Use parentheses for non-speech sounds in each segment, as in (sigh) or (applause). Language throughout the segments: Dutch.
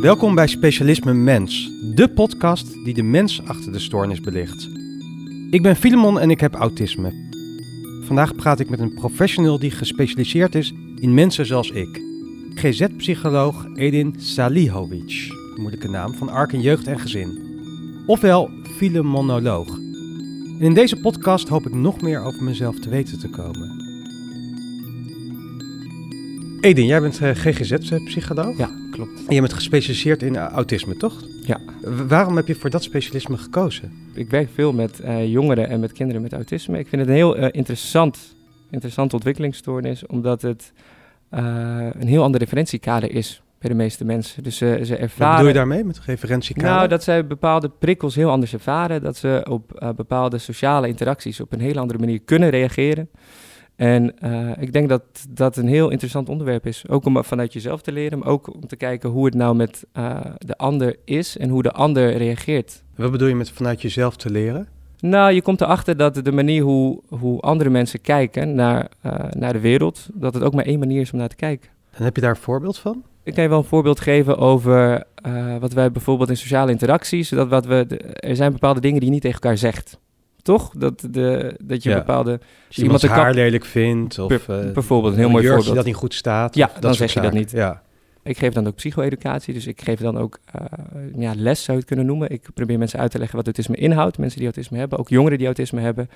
Welkom bij Specialisme Mens, de podcast die de mens achter de stoornis belicht. Ik ben Filemon en ik heb autisme. Vandaag praat ik met een professional die gespecialiseerd is in mensen zoals ik. GZ-psycholoog Edin Salihovic, moeilijke naam, van Arken Jeugd en Gezin. Ofwel Filemonoloog. En in deze podcast hoop ik nog meer over mezelf te weten te komen. Edin, jij bent eh, GGZ-psycholoog? Ja, klopt. En je bent gespecialiseerd in eh, autisme, toch? Ja. Waarom heb je voor dat specialisme gekozen? Ik werk veel met eh, jongeren en met kinderen met autisme. Ik vind het een heel eh, interessant, interessante ontwikkelingsstoornis, omdat het een heel ander referentiekader is bij de meeste mensen. Dus ze ze Wat ervaren... bedoel je daarmee met referentiekader? Nou, dat zij bepaalde prikkels heel anders ervaren. Dat ze op bepaalde sociale interacties op een hele andere manier kunnen reageren. En eh, ik denk dat dat een heel interessant onderwerp is. Ook om vanuit jezelf te leren, maar ook om te kijken hoe het nou met eh, de ander is en hoe de ander reageert. Wat bedoel je met vanuit jezelf te leren? Nou, je komt erachter dat de manier hoe, hoe andere mensen kijken naar, eh, naar de wereld, dat het ook maar één manier is om naar te kijken. En heb je daar een voorbeeld van? Ik kan je wel een voorbeeld geven over wat wij bijvoorbeeld in sociale interacties, dat wat we, er zijn bepaalde dingen die je niet tegen elkaar zegt. Toch? Dat, de, dat je Ja. bepaalde, iemand haar kap- lelijk vindt of eh, bijvoorbeeld een heel mooi voorbeeld. dat niet goed staat. Ja, dan zeg je dat niet. Ja. Ik geef dan ook psycho-educatie, dus ik geef dan ook eh, ja, les, zou je het kunnen noemen. Ik probeer mensen uit te leggen wat autisme inhoudt, mensen die autisme hebben, ook jongeren die autisme hebben.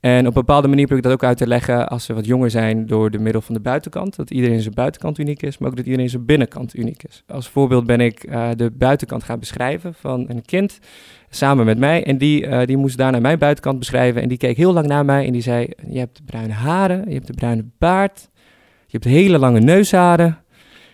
En op een bepaalde manier probeer ik dat ook uit te leggen als ze wat jonger zijn door de middel van de buitenkant. Dat iedereen zijn buitenkant uniek is, maar ook dat iedereen zijn binnenkant uniek is. Als voorbeeld ben ik eh, de buitenkant gaan beschrijven van een kind samen met mij. En die, eh, die moest daarna mijn buitenkant beschrijven en die keek heel lang naar mij en die zei, je hebt bruine haren, je hebt een bruine baard, je hebt hele lange neusharen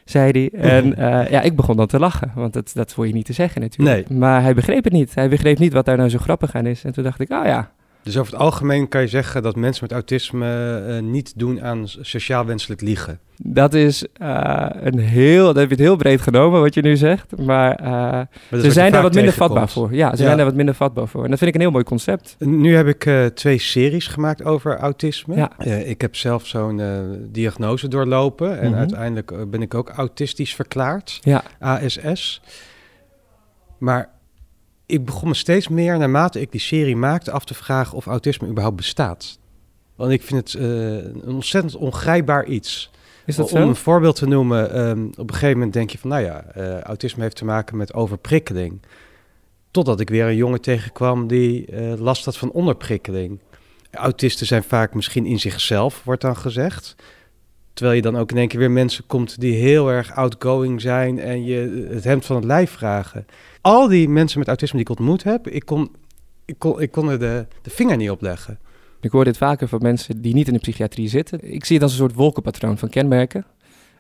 zei hij. (laughs) En eh, ja, ik begon dan te lachen, want dat, dat hoor je niet te zeggen natuurlijk. Maar hij begreep het niet. Hij begreep niet wat daar nou zo grappig aan is. En toen dacht ik, oh ja, Dus over het algemeen kan je zeggen dat mensen met autisme eh, niet doen aan sociaal wenselijk liegen. dat is eh, een heel, dat heb je het heel breed genomen wat je nu zegt. Maar is ze zijn daar wat minder tegenkomt. vatbaar voor. Ja, ze Ja. zijn daar wat minder vatbaar voor. En dat vind ik een heel mooi concept. Nu heb ik twee series gemaakt over autisme. Ja. Ik heb zelf zo'n diagnose doorlopen en Mhm. uiteindelijk ben ik ook autistisch verklaard, Ja, ASS. Maar ik begon me steeds meer, naarmate ik die serie maakte, af te vragen of autisme überhaupt bestaat. Want ik vind het eh, een ontzettend ongrijpbaar iets. is dat Om zo? een voorbeeld te noemen, ehm, op een gegeven moment denk je van, nou ja, eh, autisme heeft te maken met overprikkeling. Totdat ik weer een jongen tegenkwam die eh, last had van onderprikkeling. Autisten zijn vaak misschien in zichzelf, wordt dan gezegd. Terwijl je dan ook in één keer weer mensen komt die heel erg outgoing zijn en je het hemd van het lijf vragen. Al die mensen met autisme die ik ontmoet heb, ik kon, ik kon, ik kon er de, de vinger niet op leggen. Ik hoor dit vaker van mensen die niet in de psychiatrie zitten. Ik zie het als een soort wolkenpatroon van kenmerken.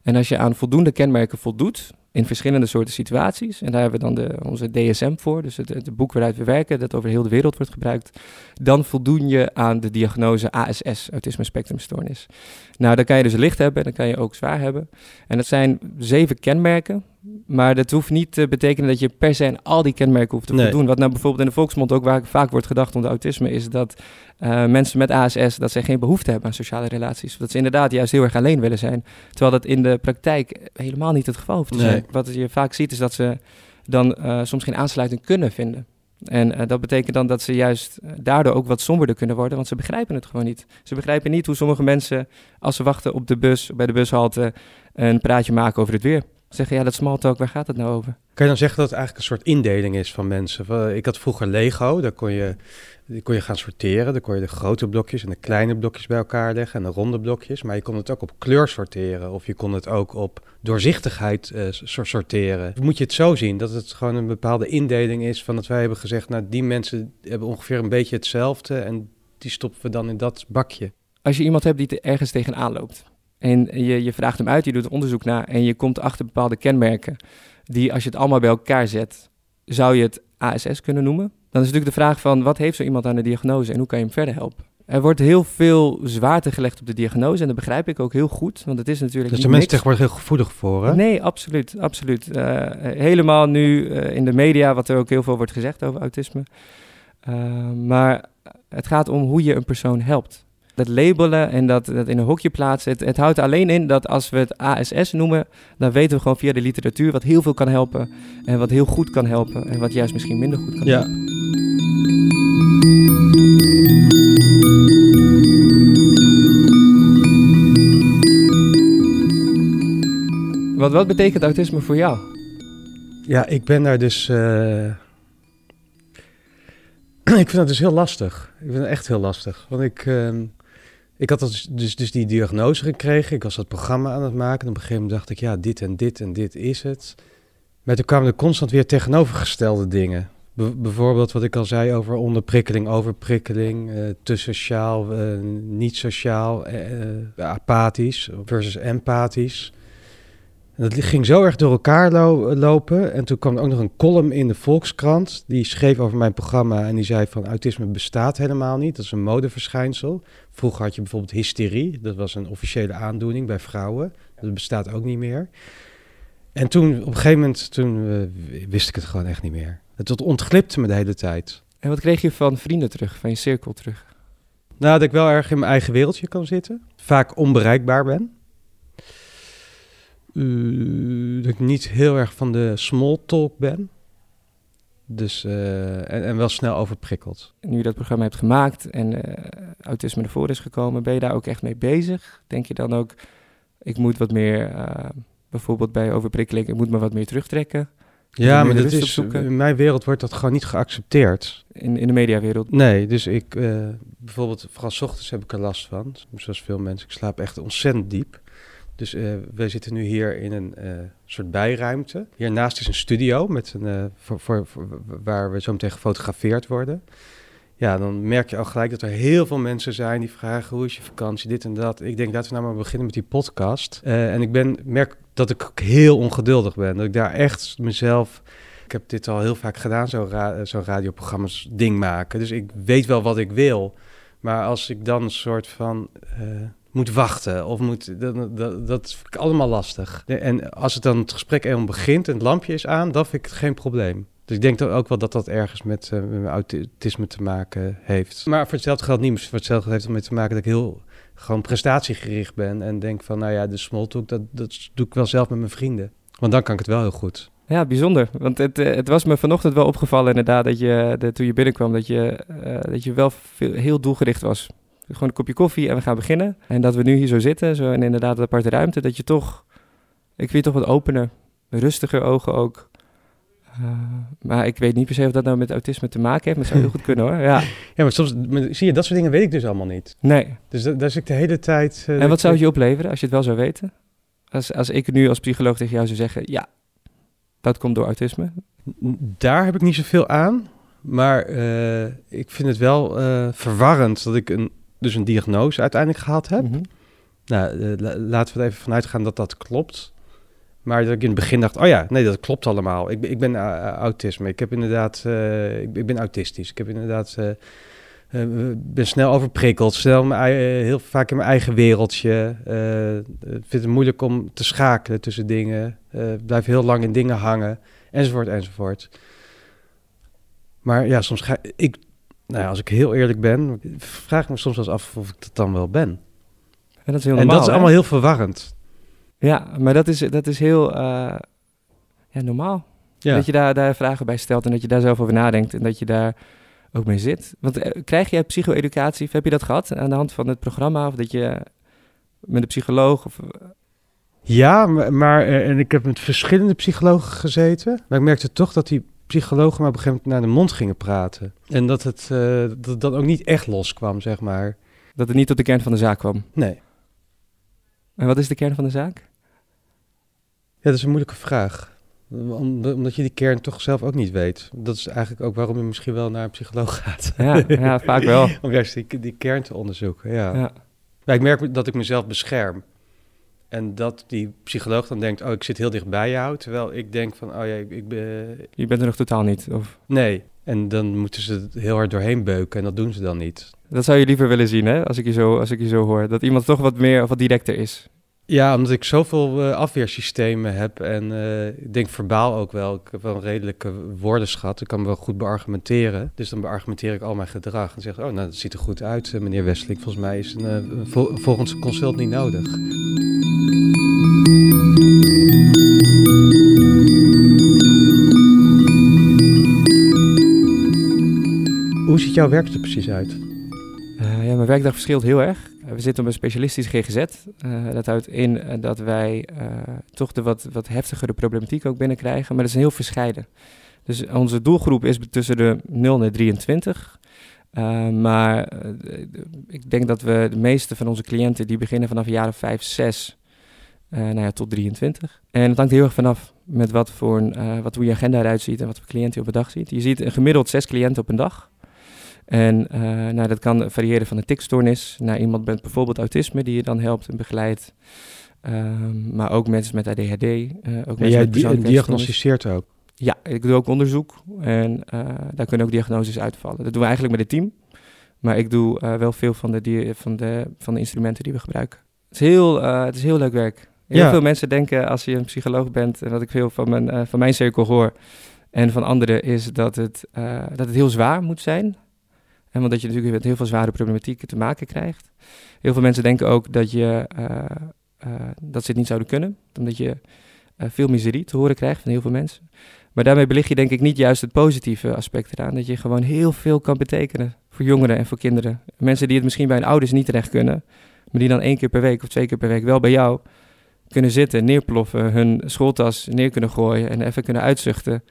En als je aan voldoende kenmerken voldoet, in verschillende soorten situaties, en daar hebben we dan de, onze DSM voor, dus het, het boek waaruit we werken, dat over heel de wereld wordt gebruikt, dan voldoen je aan de diagnose ASS, autisme spectrumstoornis. Nou, dan kan je dus licht hebben, dan kan je ook zwaar hebben. En dat zijn zeven kenmerken, maar dat hoeft niet te betekenen dat je per se aan al die kenmerken hoeft te Nee. voldoen. Wat nou bijvoorbeeld in de volksmond ook waar vaak wordt gedacht onder autisme, is dat eh, mensen met ASS, dat zij geen behoefte hebben aan sociale relaties. Dat ze inderdaad juist heel erg alleen willen zijn. Terwijl dat in de praktijk helemaal niet het geval hoeft te Nee. zijn. Wat je vaak ziet is dat ze dan eh, soms geen aansluiting kunnen vinden. En eh, dat betekent dan dat ze juist daardoor ook wat somberder kunnen worden, want ze begrijpen het gewoon niet. Ze begrijpen niet hoe sommige mensen, als ze wachten op de bus, bij de bushalte, een praatje maken over het weer. Zeggen, ja, dat small talk, waar gaat het nou over? Kan je dan zeggen dat het eigenlijk een soort indeling is van mensen? Ik had vroeger Lego, daar kon je, die kon je gaan sorteren. Dan kon je de grote blokjes en de kleine blokjes bij elkaar leggen en de ronde blokjes. Maar je kon het ook op kleur sorteren of je kon het ook op doorzichtigheid eh, so- sorteren. Moet je het zo zien dat het gewoon een bepaalde indeling is van dat wij hebben gezegd, nou die mensen hebben ongeveer een beetje hetzelfde en die stoppen we dan in dat bakje. als je iemand hebt die er ergens tegenaan loopt en je, je vraagt hem uit, je doet onderzoek naar en je komt achter bepaalde kenmerken die als je het allemaal bij elkaar zet, zou je het ASS kunnen noemen? Dan is natuurlijk de vraag van wat heeft zo iemand aan de diagnose en hoe kan je hem verder helpen? Er wordt heel veel zwaarte gelegd op de diagnose en dat begrijp ik ook heel goed, want het is natuurlijk niet zijn mensen tegenwoordig heel gevoelig voor, hè? Nee, absoluut, absoluut. Eh, helemaal nu eh, in de media, wat er ook heel veel wordt gezegd over autisme. Eh, maar het gaat om hoe je een persoon helpt. Dat labelen en dat, dat in een hokje plaatsen. Het, het houdt alleen in dat als we het ASS noemen, dan weten we gewoon via de literatuur wat heel veel kan helpen. En wat heel goed kan helpen. En wat juist misschien minder goed kan Ja. helpen. Wat, wat betekent autisme voor jou? Ja, ik ben daar dus. eh, (clears throat) ik vind dat dus heel lastig. Ik vind het echt heel lastig. Want ik, ehm, ik had dus, dus, dus die diagnose gekregen. Ik was dat programma aan het maken. En op een gegeven moment dacht ik, ja, dit en dit en dit is het. Maar toen kwamen er constant weer tegenovergestelde dingen. Be- bijvoorbeeld wat ik al zei over onderprikkeling, overprikkeling, eh, te sociaal, eh, niet sociaal, eh, apathisch versus empathisch. En dat ging zo erg door elkaar lo- lopen. En toen kwam er ook nog een column in de Volkskrant. Die schreef over mijn programma en die zei van autisme bestaat helemaal niet. Dat is een modeverschijnsel. Vroeger had je bijvoorbeeld hysterie. Dat was een officiële aandoening bij vrouwen. Dat bestaat ook niet meer. En toen, op een gegeven moment, toen eh, wist ik het gewoon echt niet meer. Het ontglipte me de hele tijd. En wat kreeg je van vrienden terug, van je cirkel terug? Nou, dat ik wel erg in mijn eigen wereldje kan zitten. Vaak onbereikbaar ben. Dat ik niet heel erg van de small talk ben. Dus, eh, en, en wel snel overprikkeld. Nu je dat programma hebt gemaakt en eh, autisme ervoor is gekomen, ben je daar ook echt mee bezig? Denk je dan ook, ik moet wat meer, eh, bijvoorbeeld bij overprikkeling, ik moet me wat meer terugtrekken Ja, maar dat is, in mijn wereld wordt dat gewoon niet geaccepteerd. in, in de mediawereld? Nee, dus ik, bijvoorbeeld, vooral 's ochtends heb ik er last van. Zoals veel mensen. Ik slaap echt ontzettend diep. Dus eh wij zitten nu hier in een eh, soort bijruimte. Hiernaast is een studio met een, eh, voor, waar we zo meteen gefotografeerd worden. Ja, dan merk je al gelijk dat er heel veel mensen zijn die vragen hoe is je vakantie, dit en dat. Ik denk, laten we nou maar beginnen met die podcast. En ik ben, merk dat ik ook heel ongeduldig ben. Dat ik daar echt mezelf... Ik heb dit al heel vaak gedaan, zo'n zo'n radioprogramma's ding maken. Dus ik weet wel wat ik wil. Maar als ik dan een soort van moet wachten of moet... Dat, dat, dat vind ik allemaal lastig. En als het dan het gesprek eenmaal begint en het lampje is aan, dan vind ik het geen probleem. Dus ik denk dan ook wel dat dat ergens met, eh, met autisme te maken heeft. Maar voor hetzelfde geldt niet. Voor hetzelfde heeft het mee te maken dat ik heel gewoon prestatiegericht ben. En denk van, nou ja, de small talk, dat, dat doe ik wel zelf met mijn vrienden. Want dan kan ik het wel heel goed. Ja, bijzonder. Want het, eh, het was me vanochtend wel opgevallen inderdaad dat je, de, toen je binnenkwam, dat je, eh, dat je wel veel, heel doelgericht was. Gewoon een kopje koffie en we gaan beginnen. En dat we nu hier zo zitten, zo in inderdaad de aparte ruimte, dat je toch, ik vind je toch wat opener, rustiger ogen ook. Eh, maar ik weet niet per se of dat nou met autisme te maken heeft, maar het zou heel goed kunnen hoor. Ja, (laughs) Ja, maar soms, maar zie je, dat soort dingen weet ik dus allemaal niet. nee. Dus da- daar zit ik de hele tijd... eh, En wat zou het je opleveren als je het wel zou weten? Als, als ik nu als psycholoog tegen jou zou zeggen, ja, dat komt door autisme. Daar heb ik niet zoveel aan. Maar eh, ik vind het wel verwarrend dat ik een, dus een diagnose uiteindelijk gehad heb. Mhm. Nou, eh, la- laten we er even vanuit gaan dat dat klopt. Maar dat ik in het begin dacht, oh ja, nee, dat klopt allemaal. Ik, ben- ik ben eh, autisme. Ik heb inderdaad, eh, ik, ik ben autistisch. Ik heb inderdaad, eh, eh, ben snel overprikkeld. Snel mijn, eh, heel vaak in mijn eigen wereldje. eh, eh, vind het moeilijk om te schakelen tussen dingen. eh blijf heel lang in dingen hangen. Enzovoort, enzovoort. Maar ja, soms ga ik, nou als ik heel eerlijk ben, vraag ik me soms wel eens af of ik dat dan wel ben. En dat is heel en normaal. dat is allemaal heel verwarrend. Ja, maar dat is, dat is heel eh, ja, normaal. Ja. Dat je daar, daar vragen bij stelt en dat je daar zelf over nadenkt en dat je daar ook mee zit. Want eh, krijg jij psycho-educatie, of heb je dat gehad aan de hand van het programma? Of dat je met een psycholoog of... Ja, maar, maar, eh, en ik heb met verschillende psychologen gezeten. Maar ik merkte toch dat die psychologen maar op een gegeven moment naar de mond gingen praten. En dat het, eh, dat dan ook niet echt loskwam, zeg maar. Dat het niet tot de kern van de zaak kwam. Nee. En wat is de kern van de zaak? Ja, dat is een moeilijke vraag. Om- omdat je die kern toch zelf ook niet weet. Dat is eigenlijk ook waarom je misschien wel naar een psycholoog gaat. Ja, ja vaak wel. (laughs) Om juist die, die kern te onderzoeken, ja. Ja. Ja, ik merk dat ik mezelf bescherm. En dat die psycholoog dan denkt, oh, ik zit heel dicht bij jou. Terwijl ik denk van, oh ja, ik, ik ben... Je bent er nog totaal niet. Of... Nee. En dan moeten ze het heel hard doorheen beuken en dat doen ze dan niet. Dat zou je liever willen zien, hè? Als ik je zo, als ik je zo hoor. Dat iemand toch wat meer of wat directer is. Ja, omdat ik zoveel uh, afweersystemen heb en uh, ik denk verbaal ook wel. Ik heb wel een redelijke woordenschat. Ik kan me wel goed beargumenteren. Dus dan beargumenteer ik al mijn gedrag en zeg: Oh, nou, dat ziet er goed uit, meneer Westelijk. Volgens mij is een, een vol volgens consult niet nodig. Jouw werk er precies uit? Uh, ja, mijn werkdag verschilt heel erg. we zitten op een specialistisch GGZ. Uh, dat houdt in dat wij toch de wat, wat heftigere problematiek ook binnenkrijgen. Maar dat is heel verscheiden. Dus onze doelgroep is tussen de 0 en 23. maar ik denk dat we de meeste van onze cliënten die beginnen vanaf jaren 5, 6 nou ja, tot 23. En het hangt heel erg vanaf met wat voor wat hoe je agenda eruit ziet en wat voor cliënten je op een dag ziet. Je ziet een gemiddeld zes cliënten op een dag. En uh, nou, dat kan variëren van een tikstoornis naar iemand met bijvoorbeeld autisme die je dan helpt en begeleidt. Um, maar ook mensen met ADHD. Uh, ook en jij di diagnosticeert ook? Ja, ik doe ook onderzoek en uh, daar kunnen ook diagnoses uitvallen. Dat doen we eigenlijk met het team. Maar ik doe wel veel van de, van, de, van de instrumenten die we gebruiken. Het is heel, het is heel leuk werk. Heel ja. veel mensen denken als je een psycholoog bent en dat ik veel van mijn, van mijn cirkel hoor en van anderen is dat het, dat het heel zwaar moet zijn. En je natuurlijk met heel veel zware problematieken te maken krijgt. Heel veel mensen denken ook dat, je, uh, uh, dat ze het niet zouden kunnen. Omdat je uh, veel miserie te horen krijgt van heel veel mensen. Maar daarmee belicht je denk ik niet juist het positieve aspect eraan. Dat je gewoon heel veel kan betekenen voor jongeren en voor kinderen. Mensen die het misschien bij hun ouders niet terecht kunnen. Maar die dan één keer per week of twee keer per week wel bij jou kunnen zitten, neerploffen, hun schooltas neer kunnen gooien en even kunnen uitzuchten.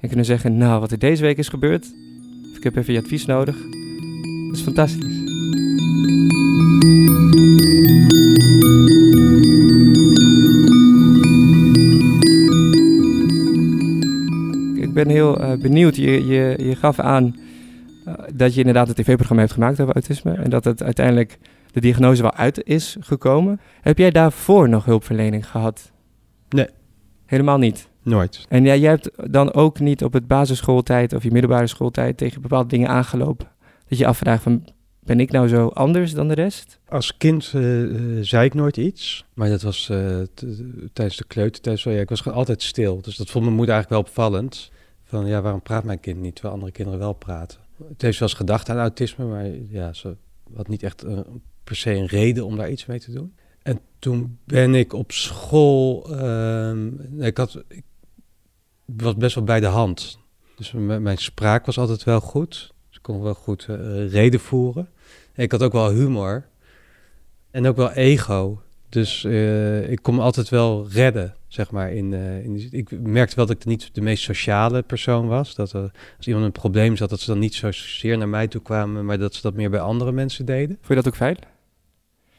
En kunnen zeggen, nou wat er deze week is gebeurd, ik heb even je advies nodig. Dat is fantastisch. Ik ben heel uh, benieuwd. Je, je, je gaf aan uh, dat je inderdaad een tv-programma hebt gemaakt over autisme. En dat het uiteindelijk de diagnose wel uit is gekomen. Heb jij daarvoor nog hulpverlening gehad? Nee. Helemaal niet? Nooit. En ja, jij hebt dan ook niet op het basisschooltijd of je middelbare schooltijd tegen bepaalde dingen aangelopen? Dat je afvraagt van, ben ik nou zo anders dan de rest? Als kind uh, zei ik nooit iets, maar dat was uh, tijdens de kleutertijd zo. Ja, ik was gewoon altijd stil, dus dat vond mijn moeder eigenlijk wel opvallend. Van ja, waarom praat mijn kind niet, terwijl andere kinderen wel praten? Het heeft wel eens gedacht aan autisme, maar ja, ze had niet echt per se een reden om daar iets mee te doen. En toen ben ik op school, ehm, ik, had, ik was best wel bij de hand. Dus mijn spraak was altijd wel goed kon wel goed uh, reden voeren. ik had ook wel humor. En ook wel ego. Dus uh, ik kon me altijd wel redden, zeg maar. In, uh, in, ik merkte wel dat ik niet de meest sociale persoon was. Dat als iemand een probleem zat, dat ze dan niet zozeer naar mij toe kwamen, maar dat ze dat meer bij andere mensen deden. Vond je dat ook fijn?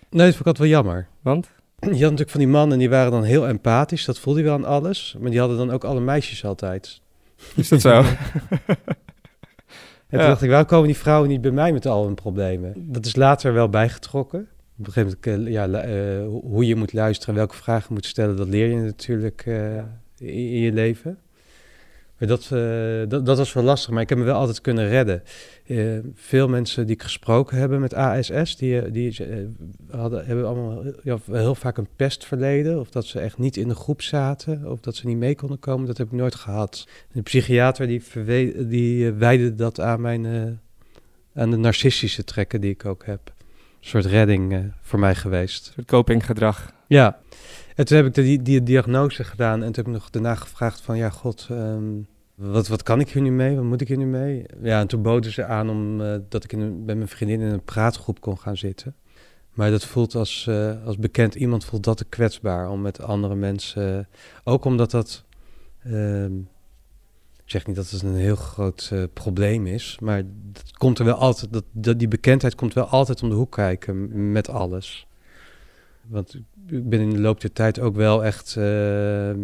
Nee, dat vond ik altijd wel jammer. Want? Je had natuurlijk van die mannen, die waren dan heel empathisch. Dat voelde je wel aan alles. Maar die hadden dan ook alle meisjes altijd. Is dat zo? (laughs) En toen dacht ik, waarom komen die vrouwen niet bij mij met al hun problemen? Dat is later wel bijgetrokken. Op een gegeven moment, eh, ja, uh, hoe je moet luisteren, welke vragen je moet stellen, dat leer je natuurlijk uh, in, in, je leven. Maar dat, uh, dat, dat, was wel lastig, maar ik heb me wel altijd kunnen redden. Uh, veel mensen die ik gesproken hebben met ASS, die, die hadden, hebben allemaal ja, heel vaak een pestverleden. Of dat ze echt niet in de groep zaten, of dat ze niet mee konden komen. Dat heb ik nooit gehad. De psychiater die, die wijde dat aan, mijn, aan de narcistische trekken die ik ook heb. Een soort redding voor mij geweest. Een soort copinggedrag. Ja. En toen heb ik die, die diagnose gedaan en toen heb ik nog daarna gevraagd van, ja god, um, wat, wat kan ik hier nu mee? Wat moet ik hier nu mee? Ja, en toen boden ze aan om, uh, dat ik in met mijn vriendin in een praatgroep kon gaan zitten. Maar dat voelt als, uh, als bekend iemand voelt dat te kwetsbaar om met andere mensen, ook omdat dat, ehm, ik zeg niet dat het een heel groot probleem is, maar dat komt er wel altijd, dat, dat, die bekendheid komt wel altijd om de hoek kijken met alles. Want ik ben in de loop der tijd ook wel echt uh, uh,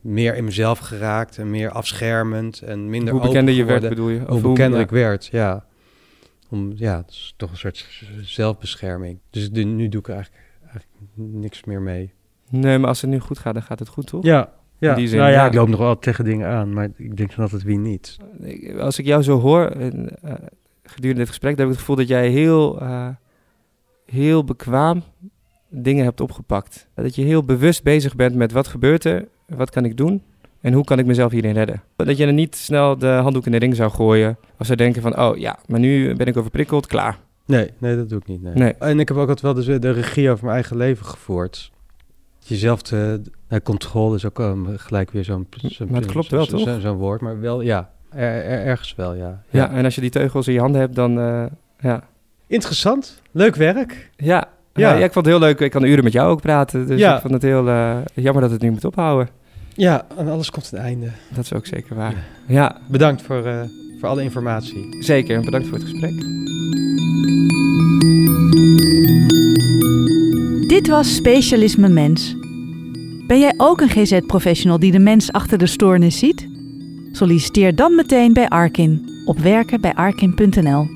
meer in mezelf geraakt en meer afschermend en minder Hoe bekender je werd, bedoel je? Of hoe bekender ik werd, ja. Om, ja, het is toch een soort zelfbescherming. Dus nu doe ik eigenlijk, eigenlijk niks meer mee. Nee, maar als het nu goed gaat, dan gaat het goed, toch? Ja, ja. Die zin, nou ja, ik loop nog wel tegen dingen aan, maar ik denk dan altijd wie niet. Als ik jou zo hoor, en, uh, gedurende dit gesprek, dan heb ik het gevoel dat jij heel, uh, heel bekwaam dingen hebt opgepakt. Dat je heel bewust bezig bent met wat gebeurt er, wat kan ik doen en hoe kan ik mezelf hierin redden. Dat je er niet snel de handdoek in de ring zou gooien als ze denken van, oh ja, maar nu ben ik overprikkeld, klaar. Nee, nee, dat doe ik niet. Nee. Nee. En ik heb ook altijd wel de, de regie over mijn eigen leven gevoerd. Jezelf te... nou, controle is ook um, gelijk weer zo'n... zo'n- Maar het klopt wel, zo- toch? zo- Zo'n woord, maar wel, ja. Er, er- ergens wel, ja. Ja. en als je die teugels in je handen hebt, dan eh, ja. Interessant. Leuk werk. Ja. Ja. Ik vond het heel leuk. Ik kan uren met jou ook praten. Dus Ja. ik vond het heel eh, jammer dat het nu moet ophouden. Ja, en alles komt een einde. Dat is ook zeker waar. Ja, Bedankt voor, eh, voor alle informatie. zeker. Bedankt voor het gesprek. Dit was Specialisme Mens. Ben jij ook een GZ-professional die de mens achter de stoornis ziet? Solliciteer dan meteen bij Arkin op werken bij arkin.nl.